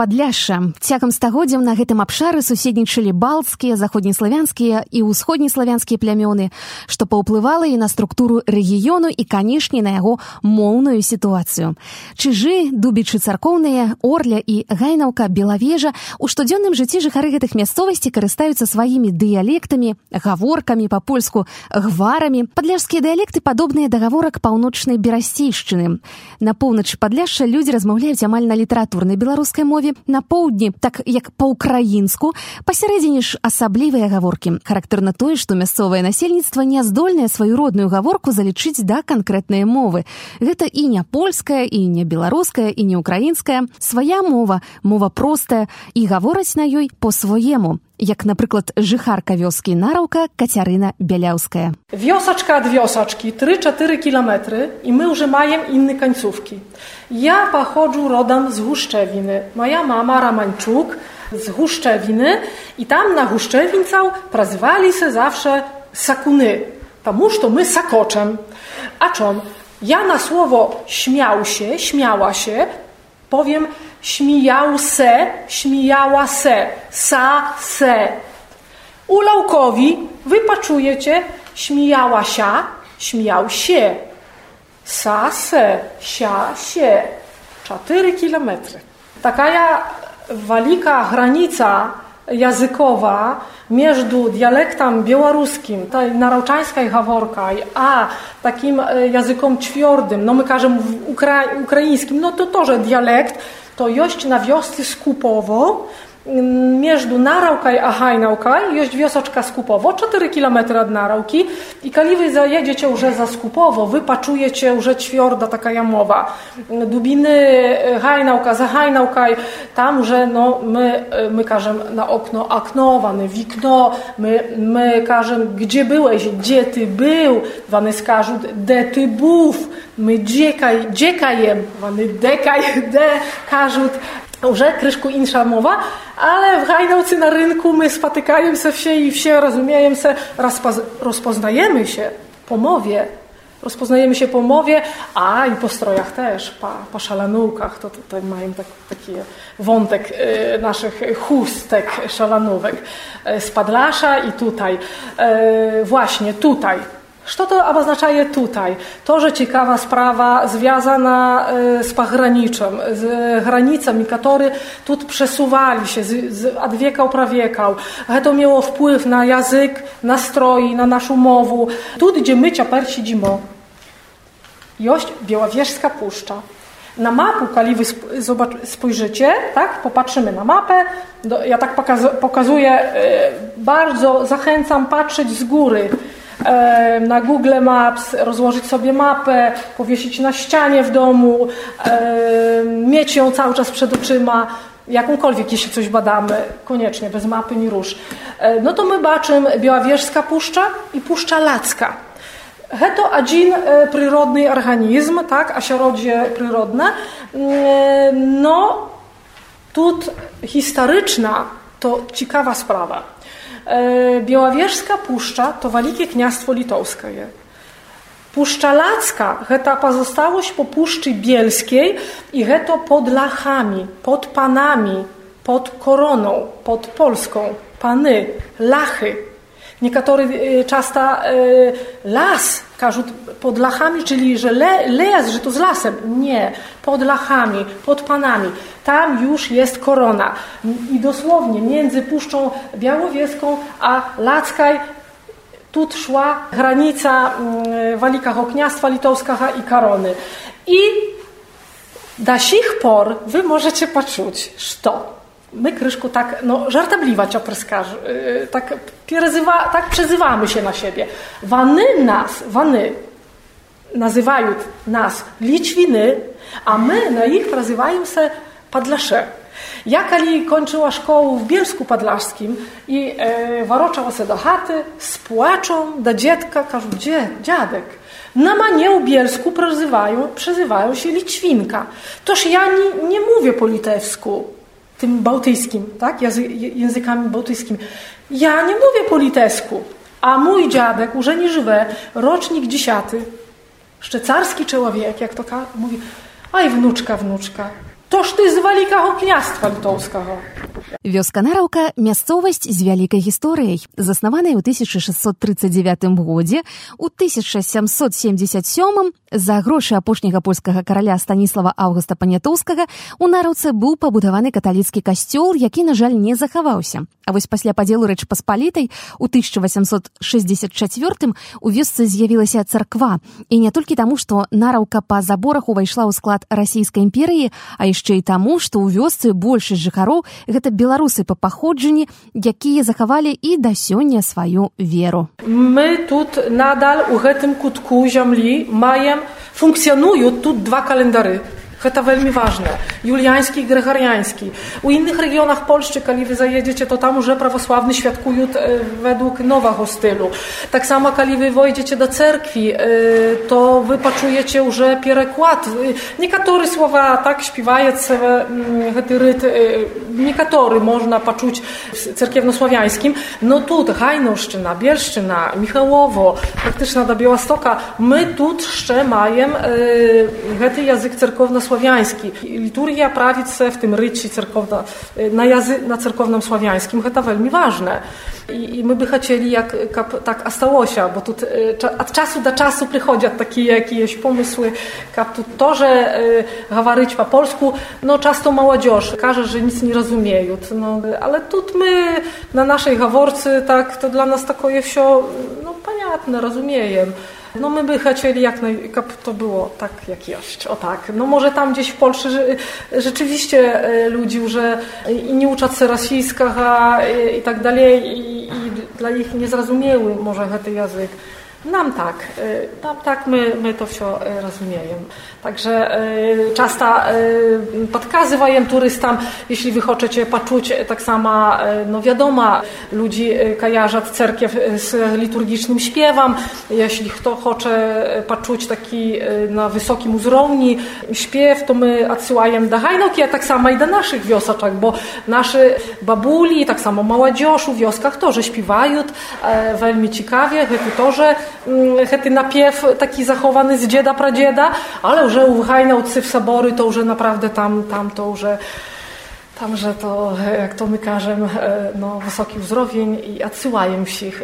падляшша. Цягам стагоддзяў на гэтым абшары суседнічалі балцкія заходнеславянскія і ўсходнеславянскія плямёны што паўплывала і на структуру рэгіёну і канешне на яго моўную сітуацыю. Чыжы дубічы царкоўныя орля і гайнаўка белавежа у штодзённым жыцці жыхары гэтых мясцовасці карыстаюцца сваімі дыялектамі гаворкамі па-польску гварамі. Падляжскія дыялекты падобныя да гаворак паўночнай берасцейшчыны. На поўначы падляшша людзі размаўляюць амаль на літаратурнай беларускай беларускай мове на поўдні так як па-украінску пасярэдзіне ж асаблівыя гаворкі. Характэрна тое што мясцовае насельніцтва не здольнае сваю родную гаворку залічыць да канкрэтныя мовы. Гэта і не польская і не беларуская і не украінская. Свая мова мова простая і гавораць на ёй по-своему як напрыклад жыхарка вёскі нараўка кацярына бяляўская вёсачка ад вёсачкі тры-чатыры кіламетры і мы ўжо маем інны канцówki Ja pochodzę rodem z Huszczewiny. Moja mama Ramańczuk z Huszczewiny i tam na Huszczewincał prazywali się zawsze sakuny. Tamuż to my sakoczem. A czym? Ja na słowo śmiał się, śmiała się, powiem śmijał se, śmijała se, sa, se. U Laukowi wy paczujecie śmijała się, śmiał się. Sase, siasie, 4 kilometry. Taka walika granica językowa między dialektem białoruskim, tej narauczańskiej haworkaj, a takim e, językiem twardym, no my każemy ukra ukraińskim, no to to, że dialekt to jest na wiosce skupowo, między Narałkaj a Hajnałkaj jest wiosoczka Skupowo, 4 km od Narałki. I kali wy zajedziecie już za Skupowo, wy paczujecie już ćwiorda taka jamowa. Dubiny Hajnałka, za Hajnałkaj, tam, że no, my, my każemy na okno aknowane, wikno, my, my każemy, gdzie byłeś, gdzie ty był, wany skażą, de ty bów, my dziekaj, dziekajem, wany dekaj, de każut, już kryszku insza mowa, ale w Hajdałcy na rynku my spotykają się wsie i wsie rozumieją się, rozpoznajemy się po mowie, rozpoznajemy się po mowie, a i po strojach też, po, po szalanówkach, to tutaj mają tak, taki wątek y, naszych chustek szalanówek. Y, z Padlasza i tutaj, y, właśnie tutaj, Co to oznacza tutaj? To, że ciekawa sprawa związana z pograniczem, z granicami, które tu przesuwali się z, z od wieka prawiekał. To miało wpływ na język, nastroi, na naszą mowę. Tu, gdzie my ciaper siedzimy, jest Białowieżska Puszcza. Na mapu, kiedy wy spojrzycie, tak, popatrzymy na mapę, ja tak pokazuję, bardzo zachęcam patrzeć z góry, na Google Maps, rozłożyć sobie mapę, powiesić na ścianie w domu, mieć ją cały czas przed oczyma, jakąkolwiek, jeśli coś badamy, koniecznie, bez mapy ni rusz. E, no to my baczymy Białowieżska Puszcza i Puszcza Lacka. To один przyrodny organizm, tak, asiorodzie przyrodne. E, no, tu historyczna to ciekawa sprawa. E, Białowieżska Puszcza to Wielkie Kniastwo Litowskie. Puszcza Lacka to pozostałość po Puszczy Bielskiej i to pod Lachami, pod Panami, pod Koroną, pod Polską. Pany, Lachy, Niektórzy y, często y, las każą pod lachami, czyli że le, les, że to z lasem. Nie, pod lachami, pod panami. Tam już jest korona. I dosłownie między Puszczą Białowieską a Lackaj tu szła granica mm, Walika Okniastwa Litowskiego i Karony. I do sich por wy możecie poczuć, że my, Kryszku, tak no, żartobliwa ciopryskarzy, yy, tak, przezywa, tak przezywamy się na siebie. Wany nas, wany nazywają nas Liczwiny, a my na ich nazywają się Padlasze. Ja kali kończyła szkołę w Bielsku Padlaszskim i e, waroczała do chaty z płaczą do dziecka, każą, gdzie, dziadek? Na manię Bielsku przezywają, przezywają się Liczwinka. Toż ja nie, nie mówię po litewsku tym bałtyckim, tak? językami bałtyckimi. Ja nie mówię po litewsku, a mój dziadek, już żywe, rocznik dziesiąty, szczycarski człowiek, jak to mówi, aj wnuczka, wnuczka, Toż ty z Великого княства Литовского. Вёска Нараўка мясцовасць з вялікай гісторыяй, заснаваная ў 1639 годзе, у 1777 за грошы апошняга польскага караля Станіслава Аўгуста Панятоўскага у Нараўцы быў пабудаваны каталіцкі касцёл, які, на жаль, не захаваўся. А вось пасля падзелу рэч паспалітай у 1864 у вёсцы з'явілася царква. І не толькі таму, што Нараўка па заборах увайшла ў склад расійскай імперыі, а яшчэ і таму, што ў вёсцы большасць жыхароў гэта беларусы па паходжанні, якія захавалі і да сёння сваю веру. Мы тут надаль у гэтым кутку зямлі маем функцыянуюць тут два календары. Гэта вельмі важна. Юліянскі і грыгарыянскі. У інных рэгіёнах Польшчы, калі вы заедзеце, то там уже праваславны святкуюць według nowego stylu. Tak samo, kali wy wojdziecie do cerkwi, to wy poczujecie już pierekład. Niektóre słowa tak śpiewają ten ryt, niektóre można poczuć w cerkiewnosławiańskim. No tu Hajnoszczyna, Bielszczyna, Michałowo, praktycznie do Białostoka, my tu jeszcze mamy ten język cerkownosławiański słowiański. Liturgia prawice w tym rycie cerkowna, na, jazy, na cerkownym słowiańskim, to veľmi ważne. I, I, my by chcieli jak tak astałosia, bo tu od czasu do czasu przychodzą takie jakieś pomysły, kap tu to, że говорить po polsku, no często młodzież każe, że nic nie rozumieją. No, ale tu my na naszej gaworcy, tak, to dla nas takie wsio, no, понятne, rozumiejem. No my by chcieli jak naj... to było tak jak jest, o tak. No może tam gdzieś w Polsce rzeczywiście ludzi, że i nie uczą się rosyjskiego i, i tak dalej i, i dla nich nie zrozumiały może ten język. Nam tak, nam tak my, my to wszystko rozumiemy. Także często podkazywajem turystom, jeśli wy chcecie poczuć tak samo, no wiadomo, ludzi kojarzą cerkiew z liturgicznym śpiewem. Jeśli kto chce poczuć taki na wysokim uzrowni śpiew, to my odsyłajemy do Hajnoki, a tak samo i do naszych wiosaczek, bo nasze babuli, tak samo młodzież w wioskach też śpiewają, veľmi ciekawie, to też hety napiew taki zachowany z dzieda pradzieda, ale już u Hajnaucy w Sabory to już naprawdę tam, tam to już tam, że to, jak to my każemy, no, wysoki uzdrowień i odsyłają ich.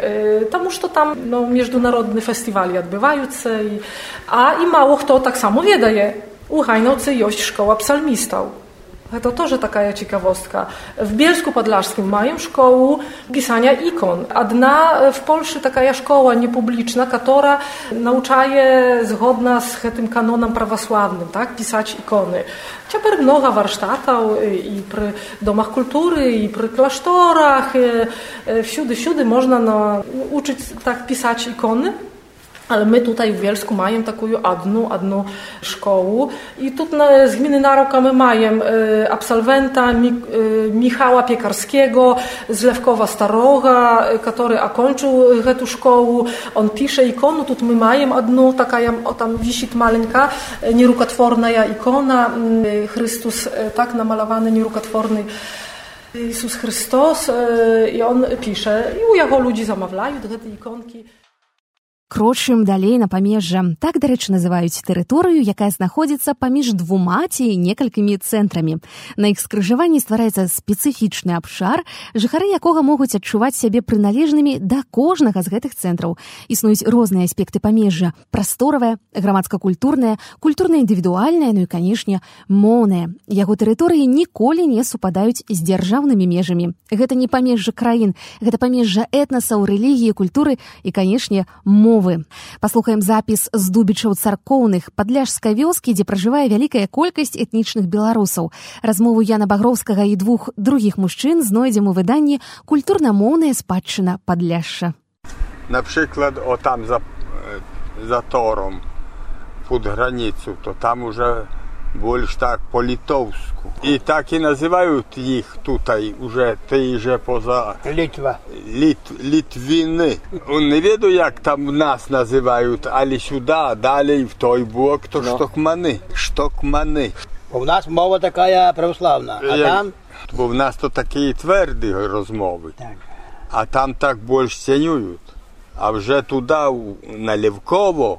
Tam już to tam no, międzynarodne festiwali odbywają się, a i mało kto tak samo wie daje. U Hajnaucy jest szkoła psalmistów. To też taka ciekawostka. W Bielsku Podlaskim mają szkołę pisania ikon. Одна w Polsce taka szkoła niepubliczna, która nauczaje zgodna z tym kanonem prawosławnym, tak, pisać ikony. Ciaper mnoga warsztatów i przy domach kultury, i przy klasztorach, wsiudy, wsiudy można no, uczyć tak pisać ikony. Ale my tutaj w Bielsku mamy taką jedną, jedną szkołę i tu z gminy Naroka my mamy absolwenta Michała Piekarskiego z Lewkowa Staroga, który okończył tę szkołę. On pisze ikonu, tu my mamy jedną, taka o tam wisi maleńka, nierukotworna ikona, Chrystus tak namalowany, nierukotworny Jezus Chrystus i on pisze i u jego ludzi zamawiają do tej ikonki. Крочым далей на памежжа. Так, дарэчы, называюць тэрыторыю, якая знаходзіцца паміж двума ці некалькімі цэнтрамі. На іх скрыжаванні ствараецца спецыфічны абшар, жыхары якога могуць адчуваць сябе прыналежнымі да кожнага з гэтых цэнтраў. Існуюць розныя аспекты памежжа: прасторавая, грамадска-культурная, культурна-індывідуальная, ну і, канешне, моўная. Яго тэрыторыі ніколі не супадаюць з дзяржаўнымі межамі. Гэта не памежжа краін, гэта памежжа этнасаў, рэлігіі, культуры і, канешне, мовы мовы. Паслухаем запіс з дубічаў царкоўных падляжскай вёскі, дзе пражывае вялікая колькасць этнічных беларусаў. Размову Яна Багроўскага і двух другіх мужчын знойдзем у выданні культурна-моўная спадчына падляшша. Напрыклад, о там за, за тором під границю, то там уже Больш tak po litowsku. I tak i nazywają ich tutaj, że tej, że poza... Litwa. Lit, Litwiny. On nie wie, jak tam nas nazywają, ale сюда, dalej w той blok to no. sztokmany. Sztokmany. Bo w nas mowa taka prawosławna, a jak... tam... Bo w nas to takie twarde rozmowy. Tak. A tam tak больш ценюють. А вже туди, на Левково,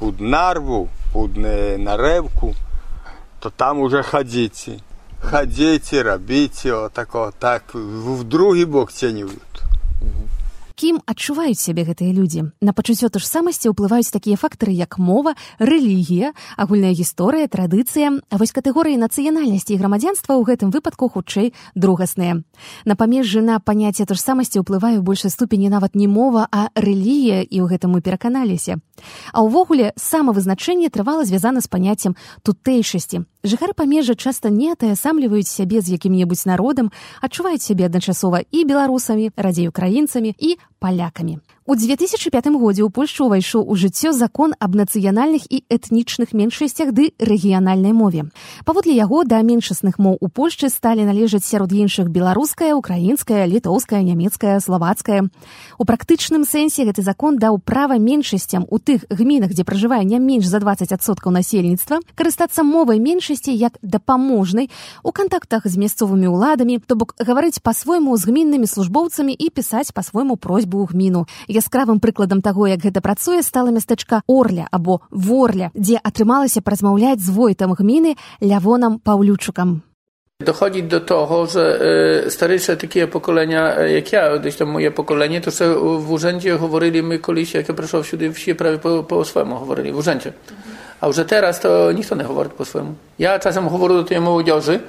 під Нарву, під Наревку, то там уже хадзіце хадзіце рабіце о такого так в другі бок ценю Кім адчуваюць сябе гэтыя людзі? На пачуццё то ж самасці ўплываюць такія фактары як мова рэлігія агульная гісторыя традыцыя. А вось катэгорыі нацыянальнасці і грамадзянства ў гэтым выпадку хутчэй другасныя. На памежжы на паняцце то ж самасці ўплывае ў большай ступені нават не мова а рэлігія і ў гэтым мы пераканаліся. А ўвогуле самавызначэнне трывала звязана з паняццем тутэйшасці жыхары памежжа часта не атаясамліваюць сябе з якім-небудзь народам адчуваюць сябе адначасова і беларусамі радзей украінцамі і палякамі. У 2005 годзе ў Польшу ўвайшоў у жыццё закон аб нацыянальных і этнічных меншасцях ды рэгіянальнай мове. Паводле яго да меншасных моў у Польшчы сталі належаць сярод іншых беларуская, украінская, літоўская, нямецкая, славацкая. У практычным сэнсе гэты закон даў права меншасцям у тых гмінах, дзе пражывае не менш за 20соткаў насельніцтва, карыстацца мовай меншасці як дапаможнай у кантактах з мясцовымі ўладамі, то бок гаварыць па-свойму з гміннымі службоўцамі і пісаць па-свойму просьбу ў гміну. Яскравым прыкладам таго, як гэта працуе стала мястэчка орля або ворля, дзе атрымалася празмаўляць з войтам гміны лявонам паўлючукам. Dochodzi do toho, że y, starsze takie pokolenia jak ja, gdzieś tam moje pokolenie, to sobie w urzędzie говорили my колись, jak ja прийшов сюди, всі prawie по, по говорили в urzędzie. A вже teraz to ніхто не говорить по своєму. Я часом говорю до тієї молодежі,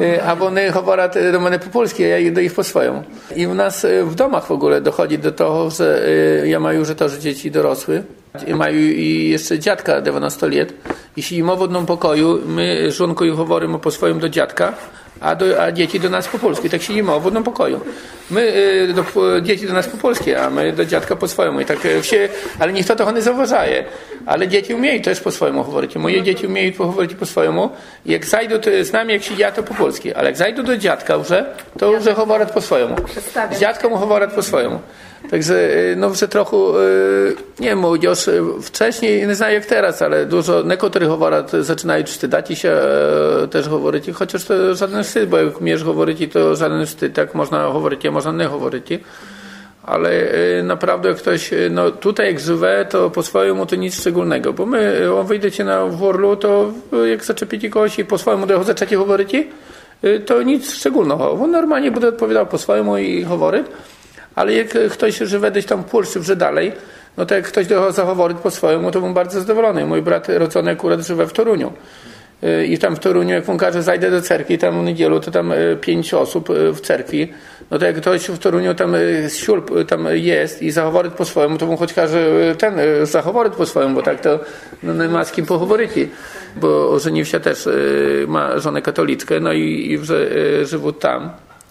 Y, a one chowora te y, domeny po polsku, ja idę ich po swoją. I u nas y, w domach w ogóle dochodzi do tego, że ja mają już to, że dzieci dorosły, mają i jeszcze dziadka 19 lat. Jeśli im w pokoju, my żonką i choworymy po swoim do dziadka, a, do, a dzieci do nas po polsku. Tak siedzimy w jednym pokoju. My, do, dzieci do nas po polsku, a my do dziadka po swojemu. I tak wsie, ale nikt tego nie zauważaje. Ale dzieci umieją też po swojemu mówić. Moje dzieci umieją mówić po swojemu. Jak zajdą to z nami, jak się ja to po polsku. Ale jak zajdą do dziadka już, to już mówią po swojemu. Z dziadką mówią po swojemu. Także y, no, że trochę, y, nie wiem, młodzież y, wcześniej, nie znam jak teraz, ale dużo, niektórzy mówią, zaczynają wstydzać się e, też mówić, chociaż to żaden wstyd, bo jak umiesz mówić, to żaden wstyd, tak można mówić, a można nie mówić. Ale naprawdę ktoś, no tutaj jak żywe, to po swojemu to nic szczególnego, bo my, on wyjdziecie na worlu, to jak zaczepicie kogoś i po swojemu trochę zaczęcie mówić, to nic szczególnego. On normalnie będzie odpowiadał po swojemu i mówić, ale jak ktoś żywe gdzieś tam Polsce, że dalej, no to jak ktoś do zachowować po swojemu, to bym bardzo zadowolony. Mój brat rodzony akurat żywe w Toruniu. I tam w Toruniu, jak on każe, zajdę do cerkwi, tam w niedzielu, to tam pięć osób w cerkwi. No to jak ktoś w Toruniu tam siulp tam jest i zachowować po swojemu, to bym choć każe ten zachowować po swojemu, bo tak to no, nie ma z kim pochoworyć. Bo ożenił się też, ma żonę katolickę, no i, i żywą tam.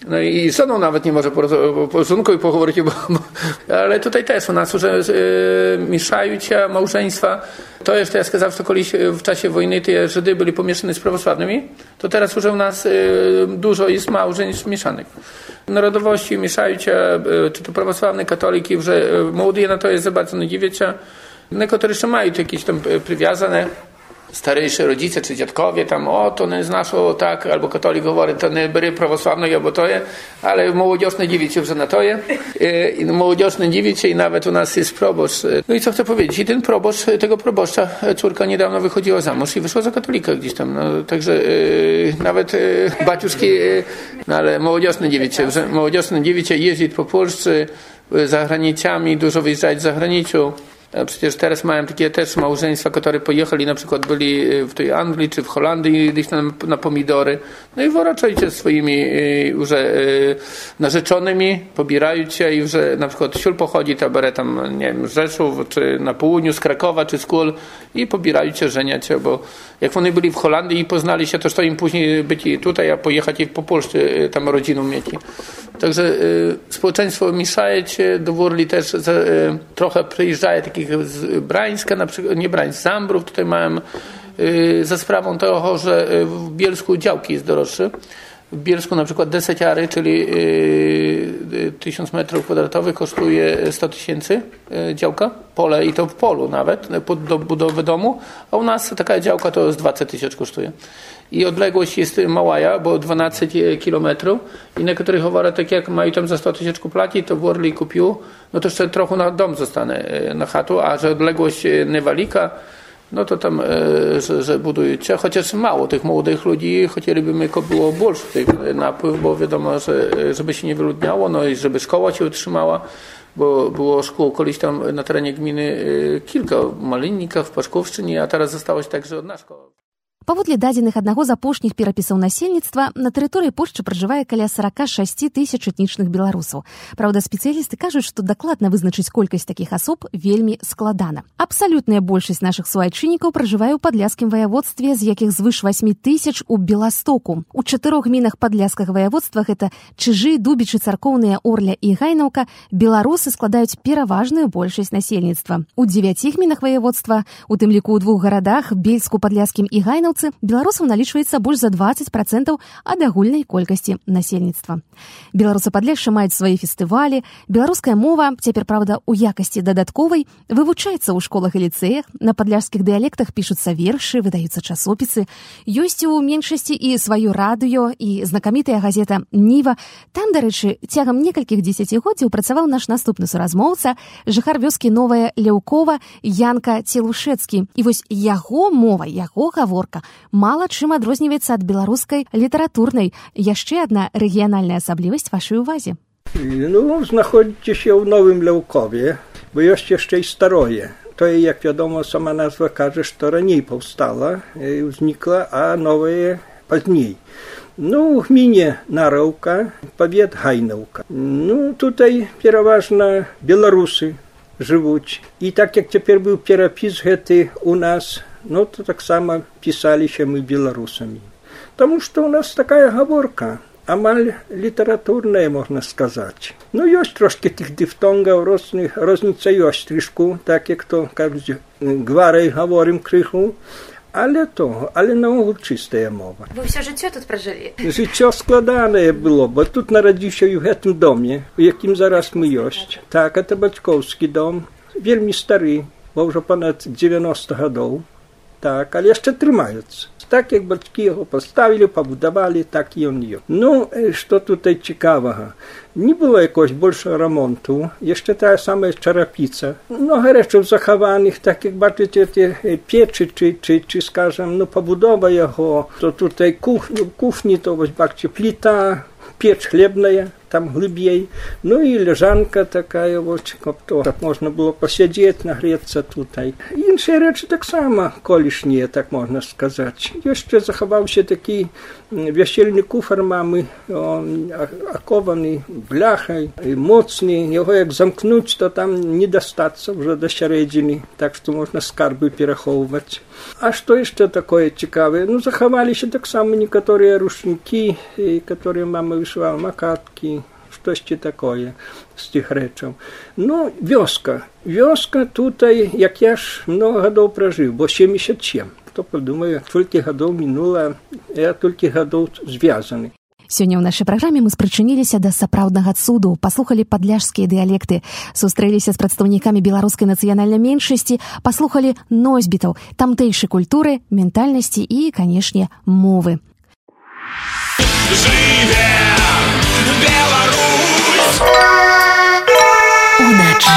No i z żoną nawet nie może po i pochoworyć, bo, bo, ale tutaj też u nas że y, e, mieszają się małżeństwa. To jeszcze, jak zawsze kiedyś e, w czasie wojny te Żydy byli pomieszani z prawosławnymi, to teraz już u nas y, dużo jest małżeństw mieszanych. Narodowości mieszają się, y, czy to prawosławni, katoliki, że y, na no to jest bardzo nie dziwię się. No, Niektórzy jeszcze mają jakieś tam przywiązane starejsi rodzice czy dziadkowie tam, o to nie znasz, tak, albo katolik mówi, to nie bry prawosławny, albo to je, ale młodzież nie dziwi się, że na to je. I młodzież nie dziwi się i nawet u nas jest proboszcz. No i co chcę powiedzieć? I ten proboszcz, tego proboszcza córka niedawno wychodziła za mąż i wyszła za katolika gdzieś tam. No, także yy, nawet yy, baciuszki, yy, no ale młodzież nie dziwi się, że młodzież nie dziwi się jeździć po Polsce, za granicami, dużo wyjeżdżać za granicą. Przecież teraz mają takie też małżeństwa, które pojechali, na przykład byli w tej Anglii czy w Holandii gdzieś na, na pomidory. No i wracają się swoimi już narzeczonymi, pobierają się i już na przykład siul pochodzi, to bere tam, nie wiem, z Rzeszów, czy na południu, z Krakowa, czy z Kul i pobierają się, żeniać się, bo jak oni byli w Holandii i poznali się, to to im później być tutaj, a pojechać i po Polsce tam rodziną mieć. Także społeczeństwo mieszaje się, do Wurli też trochę przyjeżdżaje takich z Brańska, na przykład, nie Brańsk, Zambrów, tutaj mają y, za sprawą tego, że w Bielsku działki jest droższe. W Bielsku na przykład deseciary, czyli y, 1000 metrów kwadratowych kosztuje 100 tysięcy y, działka, pole i to w polu nawet, pod do budowę domu, a u nas taka działka to z 20 tysięcy kosztuje. I odległość jest mała, bo 12 kilometrów. I niektórych chowara, tak jak mają tam za 100 tysięcy płaci, to w Orli kupił, no to jeszcze trochę na dom zostanę na chatu, a że odległość Newalika no to tam, e, że, że budujecie, chociaż mało tych młodych ludzi, chcielibyśmy, by było больше tych napływ, bo wiadomo, że żeby się nie wyludniało, no i żeby szkoła się utrzymała, bo było szkół kiedyś tam na terenie gminy kilka, w Malinnikach, w Paszkowszczynie, a teraz została się także одна szkoła. Паводле дадзеных аднаго з апошніх перапісаў насельніцтва на тэрыторыі Польшчы пражывае каля 46 тысяч этнічных беларусаў. Праўда, спецыялісты кажуць, што дакладна вызначыць колькасць такіх асоб вельмі складана. Абсалютная большасць нашых суайчыннікаў пражывае ў падляскім ваяводстве, з якіх звыш 8 тысяч у Беластоку. У чатырох гмінах падляскага ваяводства гэта чыжы, дубічы, царкоўныя орля і гайнаўка беларусы складаюць пераважную большасць насельніцтва. У дзевяці гмінах ваяводства, у тым ліку ў двух гарадах бельску падляскім і гайнаўцы Беларусы беларусаў налічваецца больш за 20 процентаў ад агульнай колькасці насельніцтва. Беларусы падлегшы маюць свае фестывалі, беларуская мова цяпер правда у якасці дадатковай вывучаецца ў школах і ліцэях, на падляжскіх дыялектах пішуцца вершы, выдаюцца часопісы, ёсць у меншасці і сваё радыё і знакамітая газета Ніва. Там, дарэчы, цягам некалькіх дзесяцігоддзяў працаваў наш наступны суразмоўца, жыхар вёскі новая Ляўкова Янка Целушэцкі. І вось яго мова, яго гаворка мала чым адрозніваецца ад беларускай літаратурнай. Яшчэ адна рэгіянальная асаблівасць вашай увазе. Ну знаходзіце ў новым ляўкове бо ёсць яшчэ і старое. Тое як вядома сама назва кажа што раней паўстала і ўзнікла а новае пазней. Ну у гміне нараўка павет гайнаўка. Ну тутай пераважна беларусы жывуць. І так як цяпер быў перапіс гэты у нас no to tak samo pisali się my Białorusami. Потому что у нас такая говорка, амаль літературная, можна сказаць. Ну ёсць трошки тых дыфтонгаў розных розніца ёсць трішку, так як то кажуць гварай гаворым крыху, але то, але наогул чыстая мова. Вы ўсё жыццё тут пражылі. Жыццё складанае было, бо тут нарадзіўся ў гэтым доме, у якім зараз мы ёсць. Так, это бацькоўскі дом, вельмі стары, бо ўжо понад 90 гадоў. Так, ale jeszcze trzymając. Tak jak батьки його поставили, побудували, так і он є. Ну, що тут цікавого? Не було якогось більшого ремонту. Ще та сама черепиця. Много речей захованих, так як бачите, ті печі, чи, чи, чи скажем, ну, побудова його, то тут кухні, кухні, то ось бачите, плита, печь хлебная, там глубей. Ну и лежанка такая вот, то, так можно было посидеть, нагреться tutaj. Іншие речі так само колишние, так можна сказати. Jeszcze заховався такий весільний куфер мами, он окований бляхой, моцний. Його як замкнуть, то там не достаться вже до середини, так що можна скарби переховувати. А что еще такое цікаве? Ну, заховалися так само некоторые рушники, которые мама вышивала, макатки, штосьці такое з тых рэчаў ну вёска вёска tutaj як я ж много гадоў пражыў бо 77 то падумаю толькі гадоў мінула я толькі гадоў звязаны Сёння ў нашай праграме мы спрычыніліся да сапраўднага цуду, паслухалі падляжскія дыялекты, сустрэліся з прадстаўнікамі беларускай нацыянальнай меншасці, паслухалі носьбітаў, тамтэйшай культуры, ментальнасці і, канешне, мовы. Жыве! Беларусь! Уначы.